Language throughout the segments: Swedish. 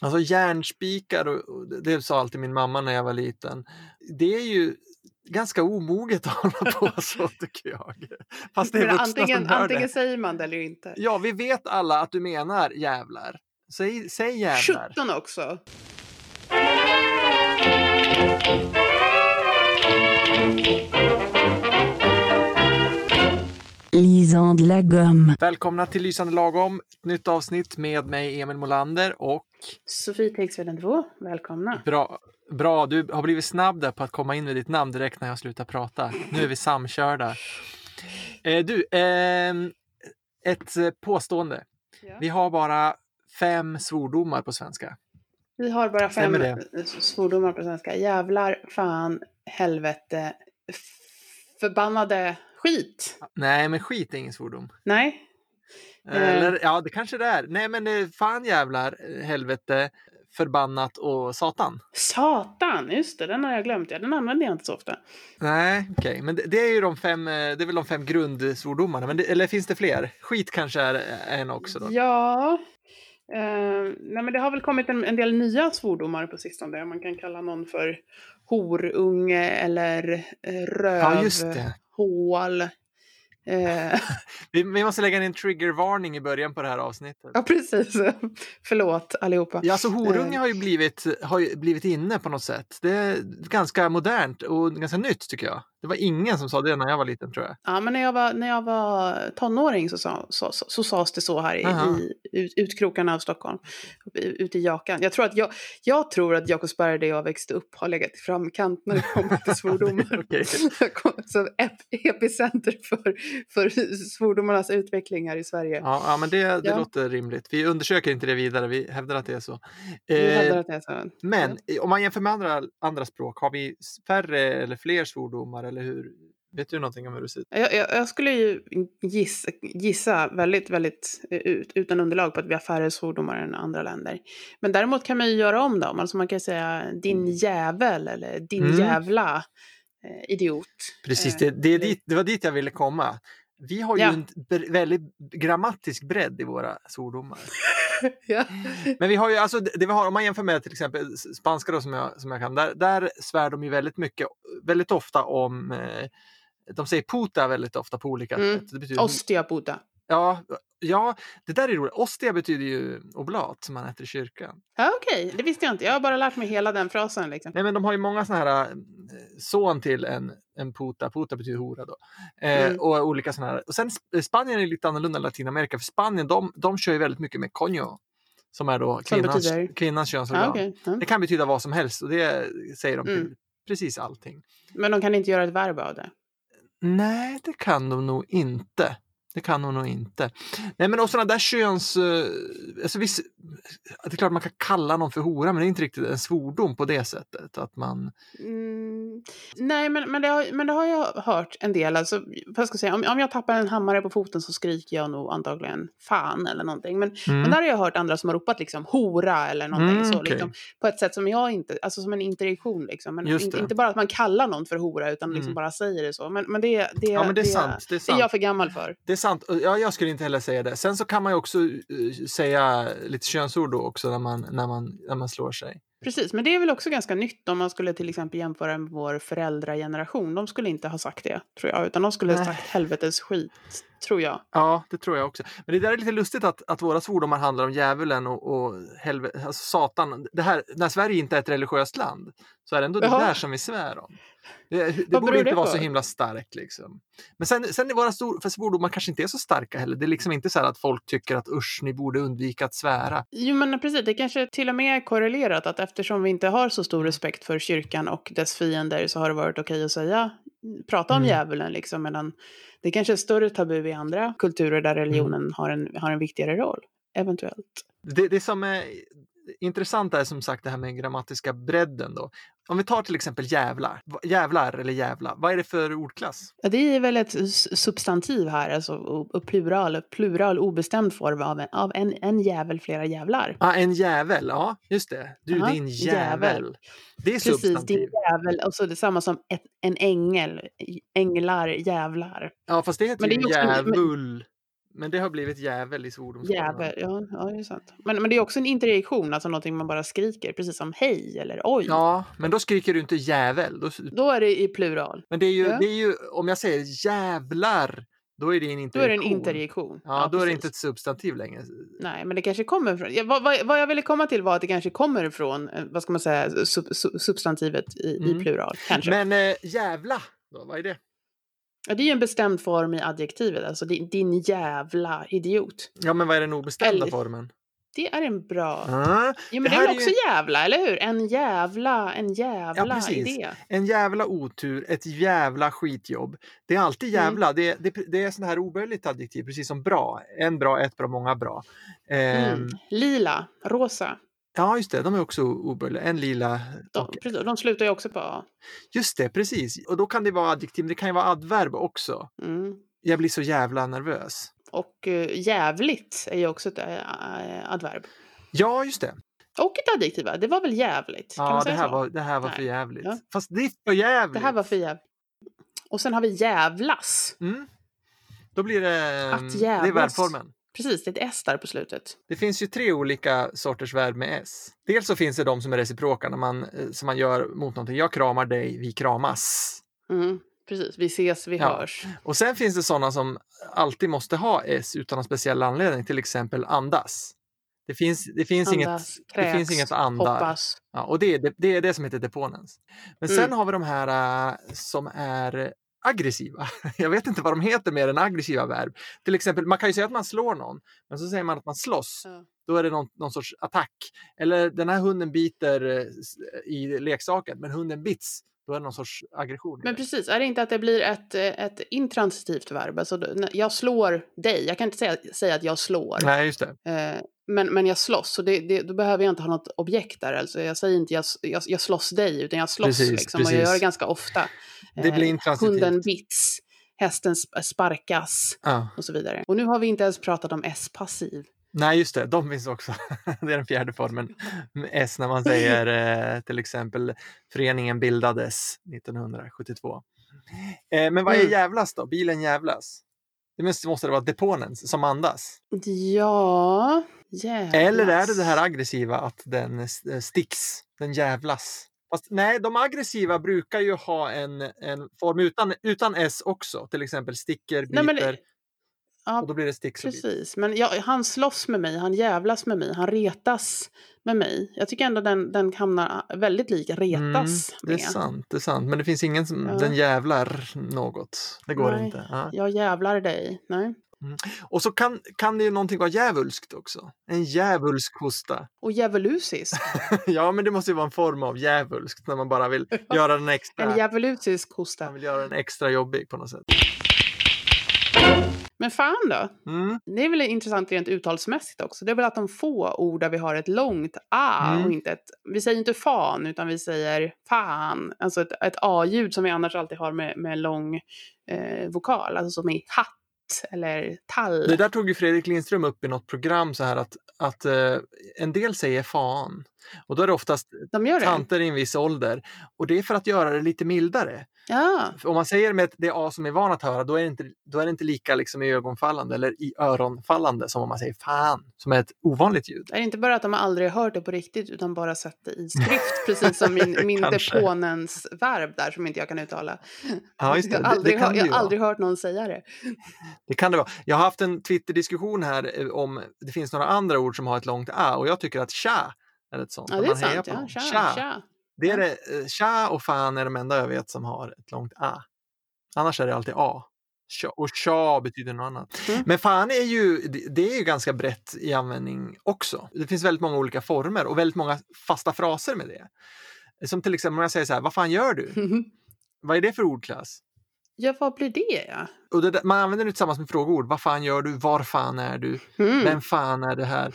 Alltså järnspikar, och, och det sa alltid min mamma när jag var liten. Det är ju ganska omoget att hålla på så tycker jag. Fast det är vuxna antingen, som hör antingen det. säger man det eller inte. Ja, vi vet alla att du menar jävlar. Säg, säg jävlar. 17 också. Lisant de la gomme. Välkomna till Lysande lagom, ett nytt avsnitt med mig Emil Molander och Sofie Tegsveden 2, välkomna. bra, bra, du har blivit snabb där på att komma in med ditt namn direkt när jag slutar prata. Nu är vi samkörda. Eh, du, ehm, ett eh, påstående. Ja. Vi har bara fem svordomar på svenska. Vi har bara fem svordomar på svenska. Jävlar, fan, helvete, förbannade skit. Nej, men skit är ingen svordom. Nej. Eller, ja, det kanske det är. Nej, men är fan jävlar, eh, helvete, förbannat och satan. satan, just det, den har jag glömt. Ja, den använder jag inte så ofta. Nej, okej, men det, det är ju de fem, eh, det är väl de fem grundsvordomarna, men det, eller finns det fler? Skit kanske är en också då? Ja, eh, nej men det har väl kommit en, en del nya svordomar på sistone. Man kan kalla någon för horunge eller eh, Ja, just det. rövhål. Eh, Vi, vi måste lägga in en triggervarning i början på det här avsnittet. ja, precis. Förlåt allihopa. Ja, så horunge Eh. har ju blivit, har ju blivit inne på något sätt. Det är ganska modernt och ganska nytt tycker jag. Det var ingen som sa det när jag var liten tror jag. Ja, men när jag var, när jag var tonåring så, sa, så, så, så sades det så här i, Aha. i ut, utkrokarna av Stockholm. Ute i Jakan. Jag tror att, jag, jag tror att Jakobsberg där jag växte upp har legat i framkant när det kommer till svordomar. Så ep- epicenter för, för svordomarnas utveckling här i Sverige. Ja, ja, men det, det Ja. låter rimligt. Vi undersöker inte det vidare, vi hävdar att det är så. Eh, hävdar att det är så. men eh, om man jämför med andra, andra språk, har vi färre eller fler svordomar eller hur? Vet du någonting om hur det ser ut? Jag, jag, jag skulle ju gissa, gissa väldigt, väldigt eh, ut, utan underlag på att vi har färre svordomar än andra länder. Men däremot kan man ju göra om dem. Alltså man kan säga din jävel eller din Mm. jävla eh, idiot. Precis, Eh, det, det, dit, det var dit jag ville komma. Vi har ju Ja. en väldigt grammatisk bredd i våra svordomar. Ja. Men vi har ju, alltså det vi har, om man jämför med till exempel spanska då, som, jag, som jag kan, där, där svär de ju väldigt mycket, väldigt ofta om, eh, de säger puta väldigt ofta på olika Mm. sätt. Det betyder, Ostia puta. ja, ja, det där är roligt. Ostia betyder ju oblat som man äter i kyrkan. Ja, okej. Det visste jag inte. Jag har bara lärt mig hela den frasen. Liksom. Nej men de har ju många sådana här eh, son till en, en puta, puta betyder hora då. Eh, Mm. Och olika sådana här. Och sen Sp- Spanien är lite annorlunda än Latinamerika för Spanien de, de kör ju väldigt mycket med coño. Som är då Som kvinnans, betyder? kvinnans könsorgan. Ja, okej. ja. Det kan betyda vad som helst och det säger de till Mm. precis allting. Men de kan inte göra ett verb av det. Nej, det kan de nog inte. Det kan de nog inte. Nej, men och sådana där köns... eh, Alltså, viss, det är klart man kan kalla någon för hora, men det är inte riktigt en svordom på det sättet. Att man... Mm, nej, men, men, det har, men det har jag hört en del. Alltså, vad ska jag säga, om, om jag tappar en hammare på foten så skriker jag nog antagligen fan eller någonting. Men, Mm. men där har jag hört andra som har ropat liksom hora eller någonting Mm, så. okej. Liksom, på ett sätt som jag inte, alltså som en interaktion liksom. Men Just inte, bara att man kallar någon för hora utan liksom Mm. bara säger det så. Men, men det, det, Ja, men det är sant. Det är det är sant. jag för gammal för. Sant. Ja, jag skulle inte heller säga det. Sen så kan man ju också eh, säga lite könsord då också när man, när man, när man slår sig. Precis, men det är väl också ganska nytt om man skulle till exempel jämföra med vår föräldrageneration. De skulle inte ha sagt det, tror jag, utan de skulle ha sagt helvetes skit, tror jag. Ja, det tror jag också. Men det där är lite lustigt att, att våra svordomar handlar om djävulen och, och helve, alltså satan. Det här, när Sverige inte är ett religiöst land så är det ändå det Jaha. där som vi svär om. Det, det borde inte det vara så himla starkt. Liksom. Men sen, sen är våra stor, för svordomar kanske inte är så starka heller. Det är liksom inte så här att folk tycker att usch, ni borde undvika att svära. Jo, men precis, det kanske till och med är korrelerat att eftersom vi inte har så stor respekt för kyrkan och dess fiender så har det varit okej att säga, prata om Mm. djävulen liksom, medan det kanske är större tabu i andra kulturer där religionen har, en, har en viktigare roll, eventuellt. Det, det som är intressant är som sagt det här med den grammatiska bredden. Då. Om vi tar till exempel jävlar, jävlar eller jävla, vad är det för ordklass? Ja, det är väl ett substantiv här, alltså och, plural, plural obestämd form av, en, av en, en jävel, flera jävlar. Ah, en jävel, ja just det. Du Ja, din jävel. jävel. Det är Precis, substantiv. din jävel, och så det samma som ett, en ängel, änglar, jävlar. Ja fast det heter Men det ju djävul. Men det har blivit jävel i svordomsformen. Jävel, ja, ja det är sant. Men, men det är också en interjektion, alltså någonting man bara skriker, precis som hej eller oj. Ja, men då skriker du inte jävel. Då, Då är det i plural. men det är, ju, Ja. det är ju, om jag säger jävlar, då är det en Då interjektion. är det en interjektion. Ja, då är det precis. inte ett substantiv längre. Nej, men det kanske kommer från... Ja, vad, vad, vad jag ville komma till var att det kanske kommer från, eh, vad ska man säga, sub, sub, substantivet i, Mm. i plural. Kanske. Men eh, jävla, då, vad är det? Ja, det är ju en bestämd form i adjektivet, alltså din, din jävla idiot. Ja, men vad är den obestämda Eller- formen? Det är en bra... Ah, Jo, men det det, är är ju- också jävla, eller hur? En jävla, en jävla precis. idé. en jävla otur, ett jävla skitjobb. Det är alltid Mm. jävla. Det, det, det är sån här oböjligt adjektiv, precis som bra. En bra, ett bra, många bra. Ehm, Mm. Lila, rosa. Ja, just det. De är också oböjliga. En lila. De, precis, de slutar ju också på A. Just det, precis. Och då kan det vara adjektiv, men det kan ju vara adverb också. Mm. Jag blir så jävla nervös. Och uh, jävligt är ju också ett äh, adverb. Ja, just det. Och ett adjektiv, va? det var väl jävligt? Kan Ja, det här, så? var, det här var Nej. för jävligt. Ja. Fast det är för jävligt. Det här var för jävligt. Och sen har vi jävlas. Mm. Då blir det... Att mm, Det är jävlas. verbformen. Precis, det är ett S där på slutet. Det finns ju tre olika sorters verb med S. Dels så finns det de som är reciproka, när man, eh, som man gör mot någonting. Jag kramar dig, vi kramas. Mm, precis, vi ses, vi Ja. hörs. Och sen finns det sådana som alltid måste ha S utan någon speciell anledning, till exempel andas. Det finns, det finns, inget, Andas, det kräks, finns inget andar. hoppas. Ja, och det är det, det är det som heter deponens. Men sen Mm. har vi de här äh, som är aggressiva. Jag vet inte vad de heter mer än aggressiva verb. Till exempel, man kan ju säga att man slår någon, men så säger man att man slåss. Ja. Då är det någon, någon sorts attack. Eller den här hunden biter eh, i leksaken, men hunden bits. Då är det någon sorts aggression. Men precis, är det inte att det blir ett, eh, ett intransitivt verb? Alltså, jag slår dig, jag kan inte säga, säga att jag slår. Nej, just det. Eh, men, men jag slåss, så det, det, då behöver jag inte ha något objekt där. Alltså, jag säger inte jag, jag, jag slåss dig, utan jag slåss. Precis, liksom, och jag precis. gör det ganska ofta. Det blir Eh, intransitivt. Hunden bits, hästen sp- sparkas Ja. och så vidare. Och nu har vi inte ens pratat om S-passiv. Nej, just det. De finns också. Det är den fjärde formen. S när man säger eh, till exempel föreningen bildades 1972. Eh, men vad är Mm. jävlas då? Bilen jävlas? Det måste, det vara deponens som andas. Ja, jävlas. Eller är det det här aggressiva att den sticks, den jävlas? Fast, nej, de aggressiva brukar ju ha en, en form utan, utan S också. Till exempel sticker, biter Nej, men Ja, och då blir det sticks. Precis, men jag, han slåss med mig, han jävlas med mig, han retas med mig. Jag tycker ändå den, den hamnar väldigt lik retas Mm, det är med. sant, det är sant. Men det finns ingen som Ja. den jävlar något. Det går Nej. inte. Ja. Jag jävlar dig. Nej. Och så kan, kan det ju någonting vara djävulskt också. En djävulsk hosta. Och djävulusisk. ja, men det måste ju vara en form av djävulskt när man bara vill göra den extra. En djävulusisk man hosta. vill göra den extra jobbig på något sätt. Men fan då? Mm. Det är väl intressant rent uttalsmässigt också. Det är väl att de få ord där vi har ett långt a Mm. och inte ett... Vi säger inte fan, utan vi säger fan. Alltså ett, ett a-ljud som vi annars alltid har med, med lång eh, vokal. Alltså som i hatt eller tall. Det där tog ju Fredrik Lindström upp i något program så här att, att eh, en del säger fan. Och då är det oftast De det? tanter i en viss ålder. Och det är för att göra det lite mildare. Ja. Om man säger med det A som är van att höra, då är det inte, då är det inte lika liksom i ögonfallande eller i öronfallande som om man säger fan, som är ett ovanligt ljud. Är det inte bara att de aldrig har hört det på riktigt utan bara sett det i skrift, precis som min, min deponens verb där som inte jag kan uttala. Ja, just det. Jag Det- har det aldrig, hör, det jag aldrig hört någon säga det. Det kan det vara. Jag har haft en Twitter-diskussion här eh, om det finns några andra ord som har ett långt A och jag tycker att tja är ett sånt. Ja, det är sant. Ja. Tja, Tja. tja. Det är det, eh, tja och fan är de enda jag vet som har ett långt A. Annars är det alltid A. Och tja betyder något annat. Mm. Men fan är ju, det- är ju ganska brett i användning också. Det finns väldigt många olika former och väldigt många fasta fraser med det. Som till exempel om jag säger så här, vad fan gör du? Vad är det för ordklass? ja, vad blir det? Ja? Och det, man använder det tillsammans med frågeord. Vad fan gör du? Var fan är du? Mm. Vem fan är det här?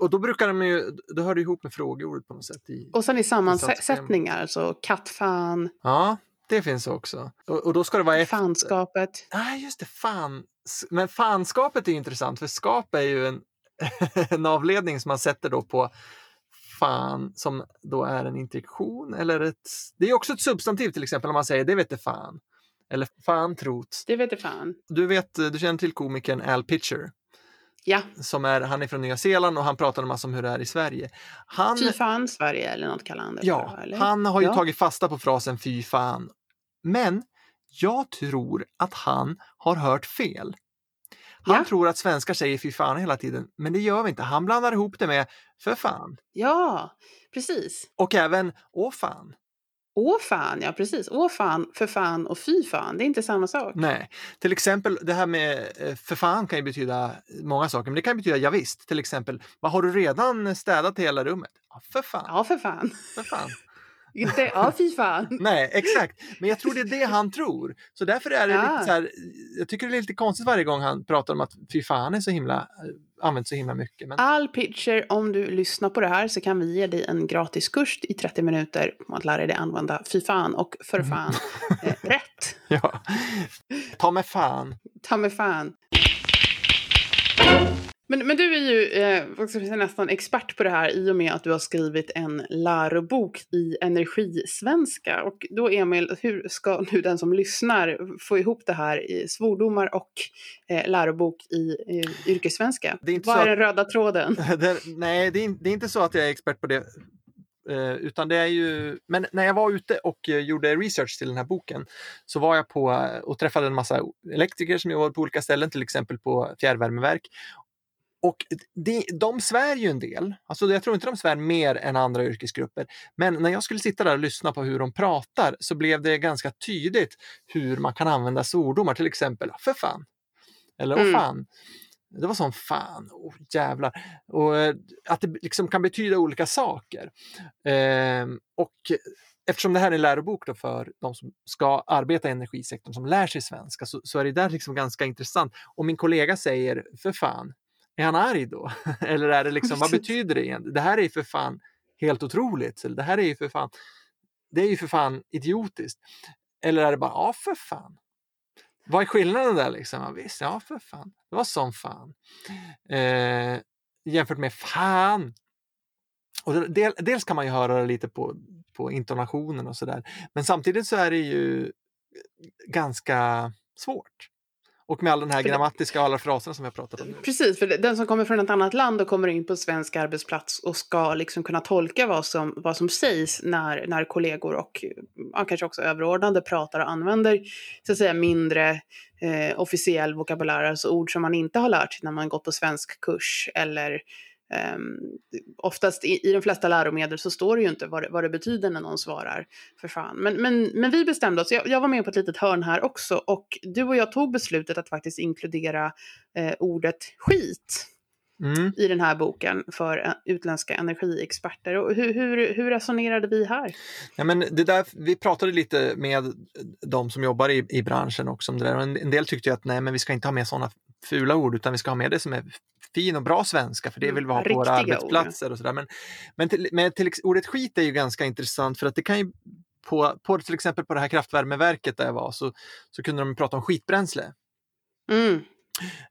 Och då brukar de ju, då hör det ihop med frågeordet på något sätt. I, Och sen i sammansättningar, alltså kattfan, ja, det finns också. Och, och då ska det vara efter. fanskapet. Nej, just det. Fan. Men fanskapet är intressant för skap är ju en, en avledning som man sätter då på fan som då är en interjektion eller ett... Det är också ett substantiv till exempel om man säger det vet det fan. Eller fan trots. Det vet jag fan. Du vet, du känner till komikern Al Pitcher? Ja, Som är, han är från Nya Zeeland och han pratar en massa om hur det är i Sverige. Han, fy fan Sverige eller något kallar han det ja, för, han har ju Ja. tagit fasta på frasen fy fan. Men jag tror att han har hört fel. Han Ja. tror att svenskar säger fy fan hela tiden, men det gör vi inte. Han blandar ihop det med för fan Ja, precis. och även åh fan. Åh fan, ja precis. Åh fan, för fan och fy fan. Det är inte samma sak. Nej, till exempel det här med eh, för fan kan ju betyda många saker, men det kan betyda ja, visst. Till exempel, vad har du redan städat hela rummet? Ja, för fan, Ja, för fan. för fan. Inte ja, fy fan. Nej, exakt. Men jag tror det är det han tror. Så därför är det Ja. lite så här, jag tycker det är lite konstigt varje gång han pratar om att fy fan är så himla, eh, används så himla mycket. Men All pitcher, om du lyssnar på det här så kan vi ge dig en gratis kurs i 30 minuter om att lära dig använda fy fan och för fan eh, rätt. ja, ta med fan. Ta med fan. Men, men du är ju eh, nästan expert på det här i och med att du har skrivit en lärobok i energisvenska. Och då Emil, hur ska nu den som lyssnar få ihop det här i svordomar och eh, lärobok i eh, yrkessvenska? Det är inte Vad är den röda tråden? Det, nej, det är, det är inte så att jag är expert på det. Eh, utan det är ju, men när jag var ute och eh, gjorde research till den här boken så var jag på eh, och träffade en massa elektriker som jobbar på olika ställen, till exempel på fjärrvärmeverk. Och de, de svär ju en del. Alltså jag tror inte de svär mer än andra yrkesgrupper. Men när jag skulle sitta där och lyssna på hur de pratar så blev det ganska tydligt hur man kan använda svordomar, till exempel för fan. Eller åh Mm. fan. Det var som fan, oh, jävlar. Och eh, att det liksom kan betyda olika saker. Ehm, och eftersom det här är en lärobok då för de som ska arbeta i energisektorn, som lär sig svenska, så, så är det där liksom ganska intressant. Om min kollega säger för fan, är han arg då? Eller är det liksom, vad betyder det egentligen? Det här är ju för fan helt otroligt. Eller det här är ju för fan, det är ju för fan idiotiskt. Eller är det bara, ja för fan. Vad är skillnaden där liksom? Ja, visst, ja för fan. Det var som fan. Eh, jämfört med fan. Och del, dels kan man ju höra det lite på, på intonationen och sådär. Men samtidigt så är det ju ganska svårt. Och med all den här För det- grammatiska och alla fraserna som vi har pratat om. Precis, för den som kommer från ett annat land och kommer in på svensk arbetsplats och ska liksom kunna tolka vad som, vad som sägs när, när kollegor och ja, kanske också överordnade pratar och använder så att säga mindre eh, officiell vokabulär, alltså ord som man inte har lärt sig när man gått på svensk kurs eller ehm, oftast i, i de flesta läromedel så står det ju inte vad det, vad det betyder när någon svarar för fan. Men, men, men vi bestämde oss, jag, jag var med på ett litet hörn här också och du och jag tog beslutet att faktiskt inkludera eh, ordet skit Mm. i den här boken för eh, utländska energiexperter. Och hur, hur, hur resonerade vi här? Ja, men det där, vi pratade lite med de som jobbar i, i branschen också om det där. Och en, en del tyckte att nej, men vi ska inte ha med sådana fula ord utan vi ska ha med det som är fin och bra svenska för det Mm, vill vi ha på våra riktiga ord. arbetsplatser och sådär. Men, men till, med till, ordet skit är ju ganska intressant för att det kan ju på, på till exempel på det här kraftvärmeverket där jag var så, så kunde de prata om skitbränsle. Mm,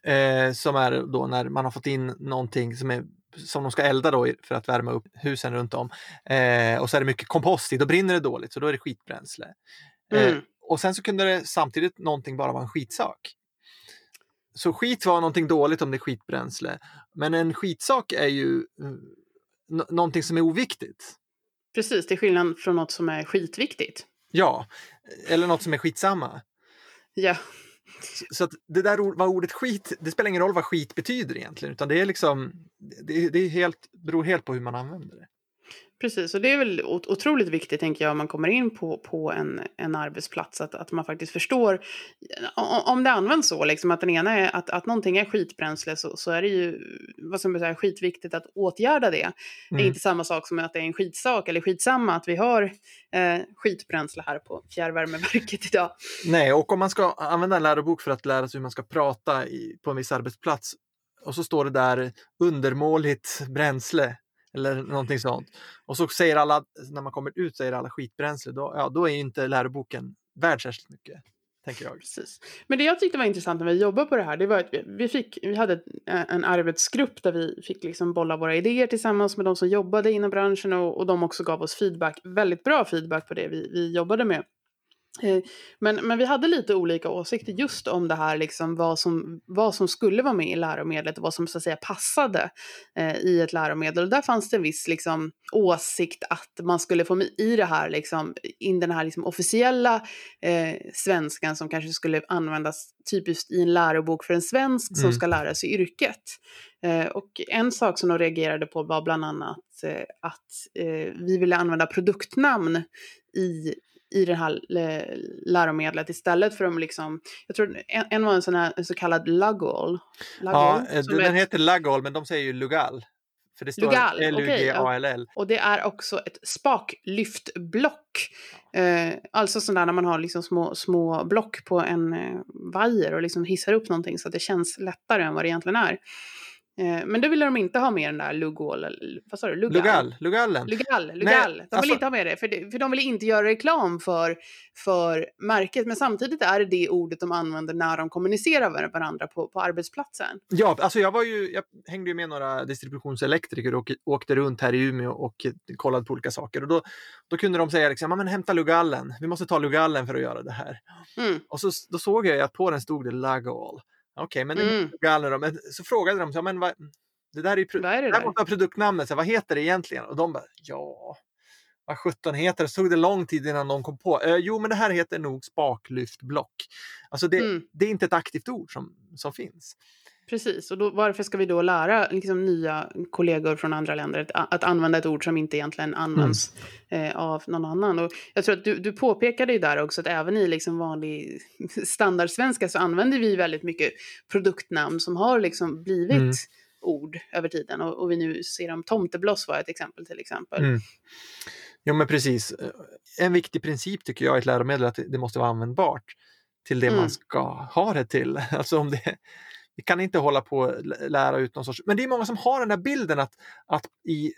Eh, som är då när man har fått in någonting som, är, som de ska elda då för att värma upp husen runt om. Eh, och så är det mycket kompost i, då brinner det dåligt så då är det skitbränsle. Eh, Mm. och sen så kunde det samtidigt någonting bara vara en skitsak. Så skit var någonting dåligt om det är skitbränsle. Men en skitsak är ju eh, nå- någonting som är oviktigt. precis, det är skillnad från något som är skitviktigt. Ja, eller något som är skitsamma. Ja, Så att det där ord- vad ordet skit, det spelar ingen roll vad skit betyder egentligen, utan det är liksom, det, det är helt, beror helt på hur man använder det. Precis. Och det är väl ot- otroligt viktigt, tänker jag, om man kommer in på, på en, en arbetsplats, att, att man faktiskt förstår, om det används så, liksom, att den ena är att, att någonting är skitbränsle, så, så är det ju vad som säga, skitviktigt att åtgärda det. Det är Mm. inte samma sak som att det är en skitsak eller skitsamma att vi har eh, skitbränsle här på fjärrvärmeverket idag. Nej, och om man ska använda en lärobok för att lära sig hur man ska prata i, på en viss arbetsplats och så står det där undermåligt bränsle eller någonting sånt. Och så säger alla, när man kommer ut säger alla skitbränsle, då, ja, då är ju inte läroboken värd särskilt mycket, tänker jag. Precis. Men det jag tyckte var intressant när vi jobbade på det här, det var att vi, vi, fick, vi hade eh, en arbetsgrupp där vi fick liksom bolla våra idéer tillsammans med de som jobbade inom branschen och, och de också gav oss feedback, väldigt bra feedback på det vi, vi jobbade med. Eh, Men, men vi hade lite olika åsikter just om det här, liksom, vad, som, vad som skulle vara med i läromedlet och vad som så att säga passade eh, i ett läromedel. Och där fanns det en viss liksom, åsikt att man skulle få med i det här, liksom, in den här liksom, officiella eh, svenskan som kanske skulle användas typiskt i en lärobok för en svensk som Mm. ska lära sig yrket. Eh, och en sak som de reagerade på var bland annat eh, att eh, vi ville använda produktnamn i i det här eh, läromedlet istället för att liksom, jag tror en, en var en sån här en så kallad lugol. Ja, eh, den är- heter Lagol, men de säger ju Lugal. För det står Lugal, L-U-G-A-L-L. och det är också ett spaklyftblock. Eh, alltså sådana när man har liksom små, små block på en eh, vajer och liksom hissar upp någonting så att det känns lättare än vad det egentligen är. Eh, men då ville de inte ha med den där lugol, vad sa du? Lugal. Lugal, Lugallen. Lugal, Lugal. Nej, de vill alltså- inte ha med det, för, det, för de vill inte göra reklam för, för märket. Men samtidigt är det det ordet de använder när de kommunicerar med varandra på, på arbetsplatsen. Ja, alltså jag var ju, jag hängde ju med några distributionselektriker och åkte runt här i Umeå och kollade på olika saker. Och då, då kunde de säga liksom, men hämta Lugallen, vi måste ta Lugallen för att göra det här. Mm. Och så, då såg jag att på den stod det Lagol. Okej, men det är Mm. Då. Men så frågade de, så, men vad, det där är ju Vad är det där? vara produktnamnet, så vad heter det egentligen? Och de bara, ja, vad sjutton heter det? Så tog det lång tid innan de kom på. Eh, jo, men det här heter nog spaklyftblock. Alltså det, Mm. det är inte ett aktivt ord som, som finns. Precis, och då, varför ska vi då lära liksom, nya kollegor från andra länder att, att använda ett ord som inte egentligen används eh, av någon annan? Och jag tror att du, du påpekade ju där också att även i liksom vanlig standardsvenska så använder vi väldigt mycket produktnamn som har liksom blivit Mm. ord över tiden. Och, och vi nu ser om tomtebloss var ett exempel till exempel. Mm. Jo, men precis. Eh, En viktig princip tycker jag i ett läromedel är att det måste vara användbart till det Mm. man ska ha det till. Alltså om det, vi kan inte hålla på och lä- lära ut någon sorts... Men det är många som har den där bilden att, att i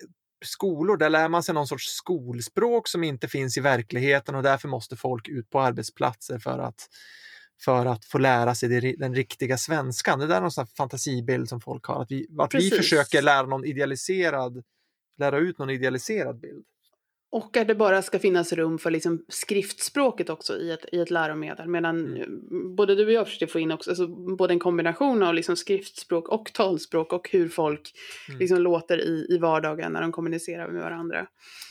skolor där lär man sig någon sorts skolspråk som inte finns i verkligheten och därför måste folk ut på arbetsplatser för att, för att få lära sig den riktiga svenskan. Det där är någon sån fantasibild som folk har. Att vi, att vi försöker lära någon idealiserad lära ut någon idealiserad bild. Och att det bara ska finnas rum för liksom skriftspråket också i ett, i ett läromedel. Medan Mm. eh, både du och jag försöker få in också, alltså, både en kombination av liksom skriftspråk och talspråk och hur folk Mm. liksom låter i, i vardagen när de kommunicerar med varandra.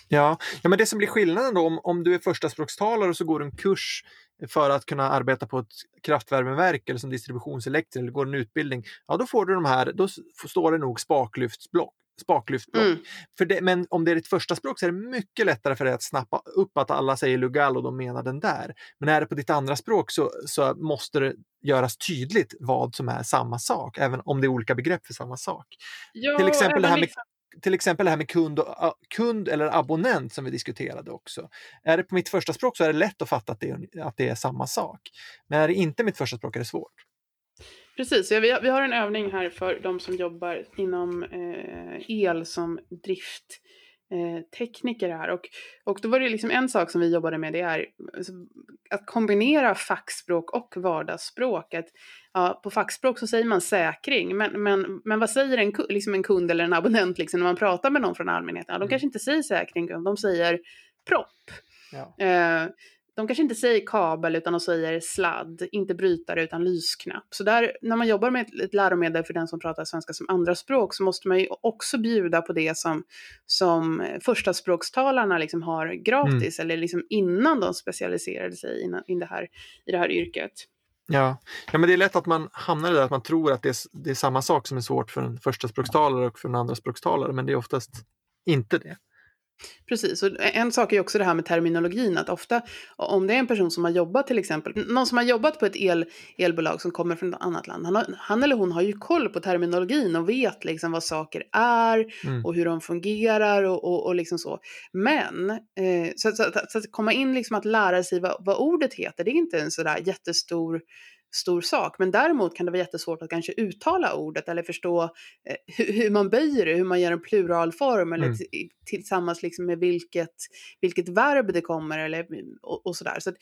Ja, ja men det som blir skillnaden då om, om du är förstaspråkstalare och så går du en kurs för att kunna arbeta på ett kraftvärmeverk eller som distributionselektriker eller går en utbildning, ja då får du de här, då står det nog spaklyftsblock. Spaklyftblock. Mm. För det, men om det är ditt första språk så är det mycket lättare för dig att snappa upp att alla säger lugal och de menar den där. Men är det på ditt andra språk så, så måste det göras tydligt vad som är samma sak, även om det är olika begrepp för samma sak. Ja, Till exempel det här med liksom- till exempel det här med kund, och, kund eller abonnent som vi diskuterade också. Är det på mitt första språk så är det lätt att fatta att det, att det är samma sak. Men är det inte mitt första språk är det svårt. Precis, ja, vi, har, vi har en övning här för de som jobbar inom eh, el som drifttekniker eh, tekniker här. Och, och då var det liksom en sak som vi jobbade med, det är alltså, att kombinera fackspråk och vardagsspråk. Att, ja, på fackspråk så säger man säkring, men, men, men vad säger en, liksom en kund eller en abonnent liksom, när man pratar med någon från allmänheten? Ja, de Mm. kanske inte säger säkring, de säger propp. Ja. Eh, de kanske inte säger kabel utan de säger sladd, inte brytare utan lysknapp. Så där, när man jobbar med ett, ett läromedel för den som pratar svenska som andraspråk så måste man ju också bjuda på det som, som förstaspråkstalarna liksom har gratis eller liksom innan de specialiserade sig innan, in det här, i det här yrket. Ja. ja, men det är lätt att man hamnar i det att man tror att det är, det är samma sak som är svårt för en förstaspråkstalare och för en andraspråkstalare, men det är oftast inte det. Precis, och en sak är också det här med terminologin, att ofta om det är en person som har jobbat till exempel, någon som har jobbat på ett el, elbolag som kommer från ett annat land, han, har, han eller hon har ju koll på terminologin och vet liksom vad saker är Mm. och hur de fungerar och, och, och liksom så. Men, eh, så, så, så att komma in liksom att lära sig vad, vad ordet heter, det är inte en sådär jättestor stor sak. Men däremot kan det vara jättesvårt att kanske uttala ordet eller förstå eh, hur, hur man böjer det, hur man gör en pluralform eller Mm. tillsammans liksom med vilket, vilket verb det kommer eller, och, och sådär. Så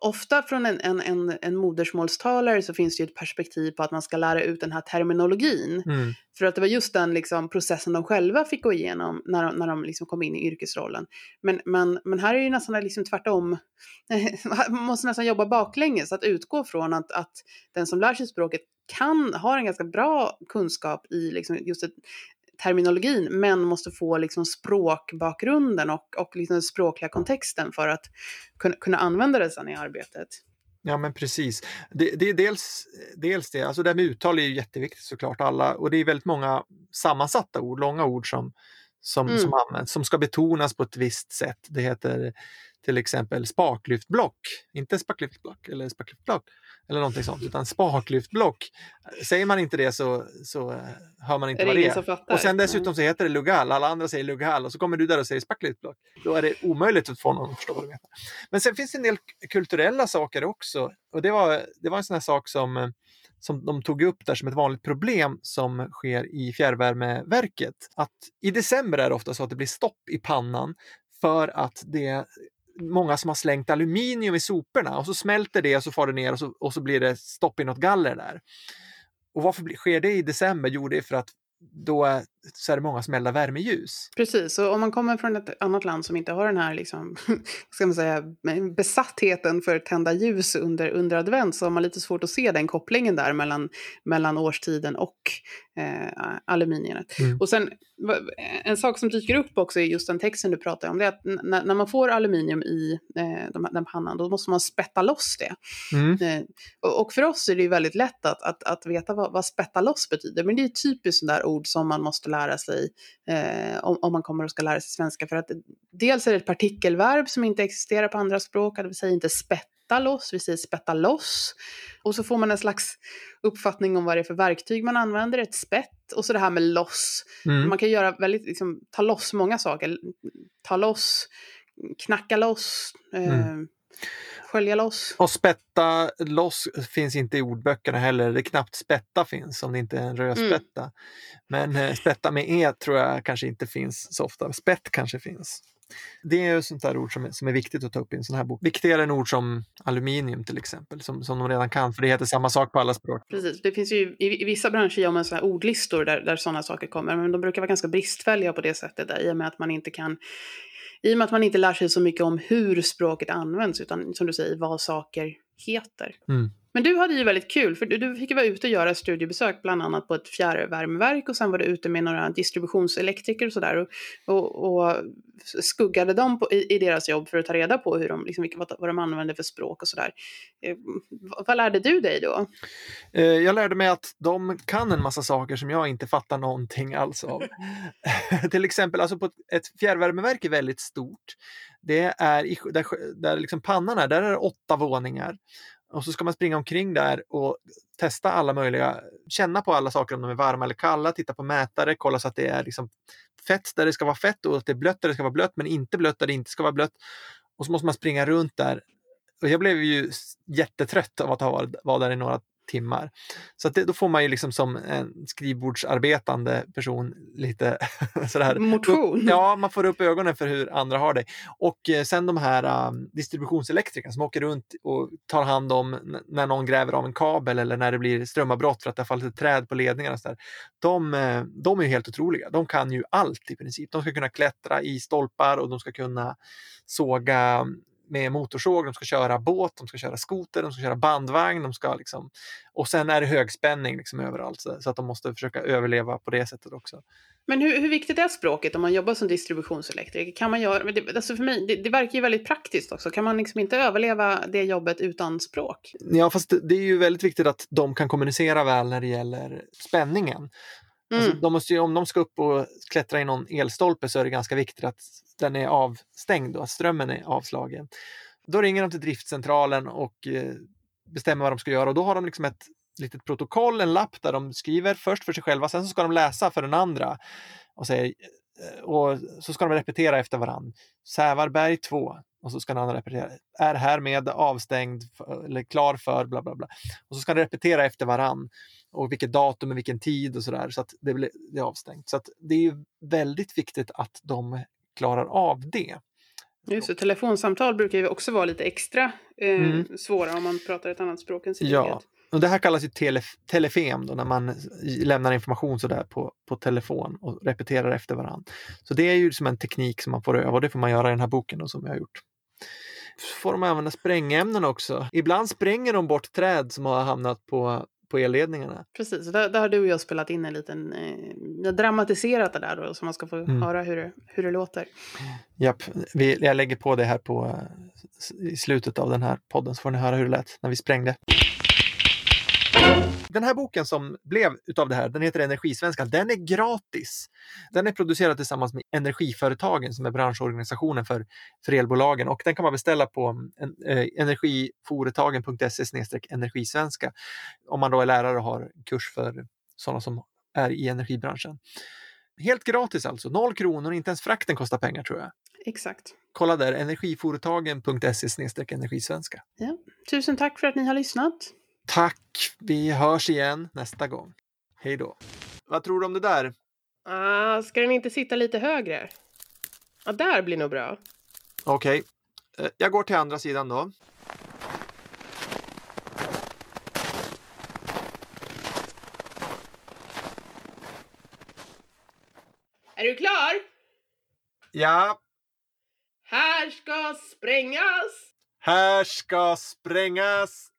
ofta från en, en, en, en modersmålstalare så finns det ju ett perspektiv på att man ska lära ut den här terminologin. Mm. För att det var just den liksom, processen de själva fick gå igenom när de, när de liksom kom in i yrkesrollen. Men, men, men här är det ju nästan liksom tvärtom. man måste nästan jobba baklänges, att utgå från att, att den som lär sig språket kan, har en ganska bra kunskap i liksom just ett, terminologin, men måste få liksom språkbakgrunden och, och liksom den språkliga kontexten för att kunna, kunna använda det sen i arbetet. Ja, men precis. Det, det är dels, dels det, alltså det här med uttal är ju jätteviktigt såklart, alla, och det är väldigt många sammansatta ord, långa ord som, som, Mm. som används, som ska betonas på ett visst sätt. Det heter till exempel spaklyftblock, inte spaklyftblock eller spaklyftblock eller någonting sånt, utan spaklyftblock. Säger man inte det så, så eh, hör man inte det vad det är. Och sen dessutom så heter det lugal, alla andra säger lugal och så kommer du där och säger spaklyftblock. Då är det omöjligt att få någon att förstå vad du menar. Men sen finns det en del kulturella saker också. Och det var, det var en sån här sak som, eh, som de tog upp där som ett vanligt problem som sker i fjärrvärmeverket. Att i december är det ofta så att det blir stopp i pannan för att det många som har slängt aluminium i soporna och så smälter det och så far det ner och så, och så blir det stopp i något galler där. Och varför sker det i december? Jo, det är för att då är, så är det många som eldar värmeljus. Precis, och om man kommer från ett annat land som inte har den här liksom, ska man säga, besattheten för tända ljus under, under advent så har man lite svårt att se den kopplingen där mellan, mellan årstiden och eh, aluminiumet. Mm. Och sen en sak som dyker upp också i just den texten du pratar om, det är att när, när man får aluminium i eh, de, den pannan, då måste man spätta loss det. Mm. Eh, och, och för oss är det ju väldigt lätt att, att, att veta vad, vad spätta loss betyder. Men det är typiskt sådana där ord som man måste lära sig eh, om, om man kommer och ska lära sig svenska. För att dels är det ett partikelverb som inte existerar på andra språk, det vill säga inte spätta loss, vi säger spätta loss. Och så får man en slags uppfattning om vad det är för verktyg man använder, ett spett. Och så det här med loss. Mm. Man kan göra väldigt, liksom, ta loss många saker. Ta loss, knacka loss, eh, Mm. Skölja loss. Och spätta loss finns inte i ordböckerna heller. Det är knappt spätta finns om det inte är en rödspätta. Men eh, spätta med e tror jag kanske inte finns så ofta. Spett kanske finns. Det är ju sånt där ord som är, som är viktigt att ta upp i en sån här bok. Viktigare än ord som aluminium till exempel, som, som de redan kan, för det heter samma sak på alla språk. Precis, det finns ju i, i vissa branscher gör man så här ordlistor där, där sådana saker kommer, men de brukar vara ganska bristfälliga på det sättet där, i och med att man inte kan i och med att man inte lär sig så mycket om hur språket används, utan som du säger, vad saker heter. Mm. Men du hade ju väldigt kul, för du, du fick ju vara ute och göra studiebesök, bland annat på ett fjärrvärmeverk och sen var du ute med några distributionselektriker och sådär och, och, och skuggade dem på, i, i deras jobb för att ta reda på hur de, liksom, vad, vad de använder för språk och sådär. Eh, vad, vad lärde du dig då? Eh, Jag lärde mig att de kan en massa saker som jag inte fattar någonting alls av. Till exempel, alltså på ett, fjärrvärmeverk är väldigt stort. Det är där, där liksom pannan är, där är det åtta våningar. Och så ska man springa omkring där och testa alla möjliga, känna på alla saker om de är varma eller kalla, titta på mätare, kolla så att det är liksom fett där det ska vara fett och att det är blött där det ska vara blött men inte blött där det inte ska vara blött. Och så måste man springa runt där. Och jag blev ju jättetrött av att ha varit, vara där i några timmar. Så att det, då får man ju liksom som en skrivbordsarbetande person lite sådär. Motion? Ja, man får upp ögonen för hur andra har det. Och eh, sen de här um, distributionselektrikerna som åker runt och tar hand om när någon gräver av en kabel eller när det blir strömavbrott för att det har fallit ett träd på ledningarna. Och så där. De, eh, de är ju helt otroliga. De kan ju allt i princip. De ska kunna klättra i stolpar och de ska kunna såga med motorsåg, de ska köra båt, de ska köra skoter, de ska köra bandvagn, de ska liksom... Och sen är det högspänning liksom överallt så, att de måste försöka överleva på det sättet också. Men hur, hur viktigt är språket om man jobbar som distributionselektriker? Kan man göra, det, alltså för mig, det, det verkar ju väldigt praktiskt också. Kan man liksom inte överleva det jobbet utan språk? Ja, fast det, det är ju väldigt viktigt att de kan kommunicera väl när det gäller spänningen. Alltså, Mm. de måste ju, om de ska upp och klättra i någon elstolpe så är det ganska viktigt att den är avstängd och att strömmen är avslagen. Då ringer de till driftcentralen och eh, bestämmer vad de ska göra och då har de liksom ett litet protokoll, en lapp där de skriver först för sig själva, sen så ska de läsa för den andra och, säger, eh, och så ska de repetera efter varann. Sävarberg 2 och så ska den andra repetera. Är härmed avstängd eller klar för bla bla bla. Och så ska de repetera efter varann och vilket datum och vilken tid och sådär så att det blir det är avstängt. Så att det är ju väldigt viktigt att de klarar av det. Just det, telefonsamtal brukar ju också vara lite extra eh, Mm. svåra om man pratar ett annat språk än sitt Ja, eget. och det här kallas ju tele, telefem då, när man lämnar information sådär på, på telefon och repeterar efter varandra. Så det är ju som en teknik som man får öva och det får man göra i den här boken då, som jag har gjort. Får de använda sprängämnen också? Ibland spränger de bort träd som har hamnat på, på elledningarna. Precis, där, där har du och jag spelat in en liten... Eh, dramatiserat det där då, så man ska få Mm. höra hur det, hur det låter. Japp, vi, jag lägger på det här på, eh, i slutet av den här podden så får ni höra hur det lät när vi sprängde. Den här boken som blev utav det här, den heter Energisvenska. Den är gratis. Den är producerad tillsammans med Energiföretagen som är branschorganisationen för, för elbolagen och den kan man beställa på en, eh, energiforetagen.se energisvenska om man då är lärare och har kurs för sådana som är i energibranschen. Helt gratis alltså, noll kronor, inte ens frakten kostar pengar tror jag. Exakt. Kolla där, energiforetagen.se energisvenska. Tusen tack för att ni har lyssnat. Tack! Vi hörs igen nästa gång. Hej då! Vad tror du om det där? Ah, ska den inte sitta lite högre? Ja, där blir nog bra. Okej, eh, jag går till andra sidan då. Är du klar? Ja, Här ska sprängas! här ska sprängas!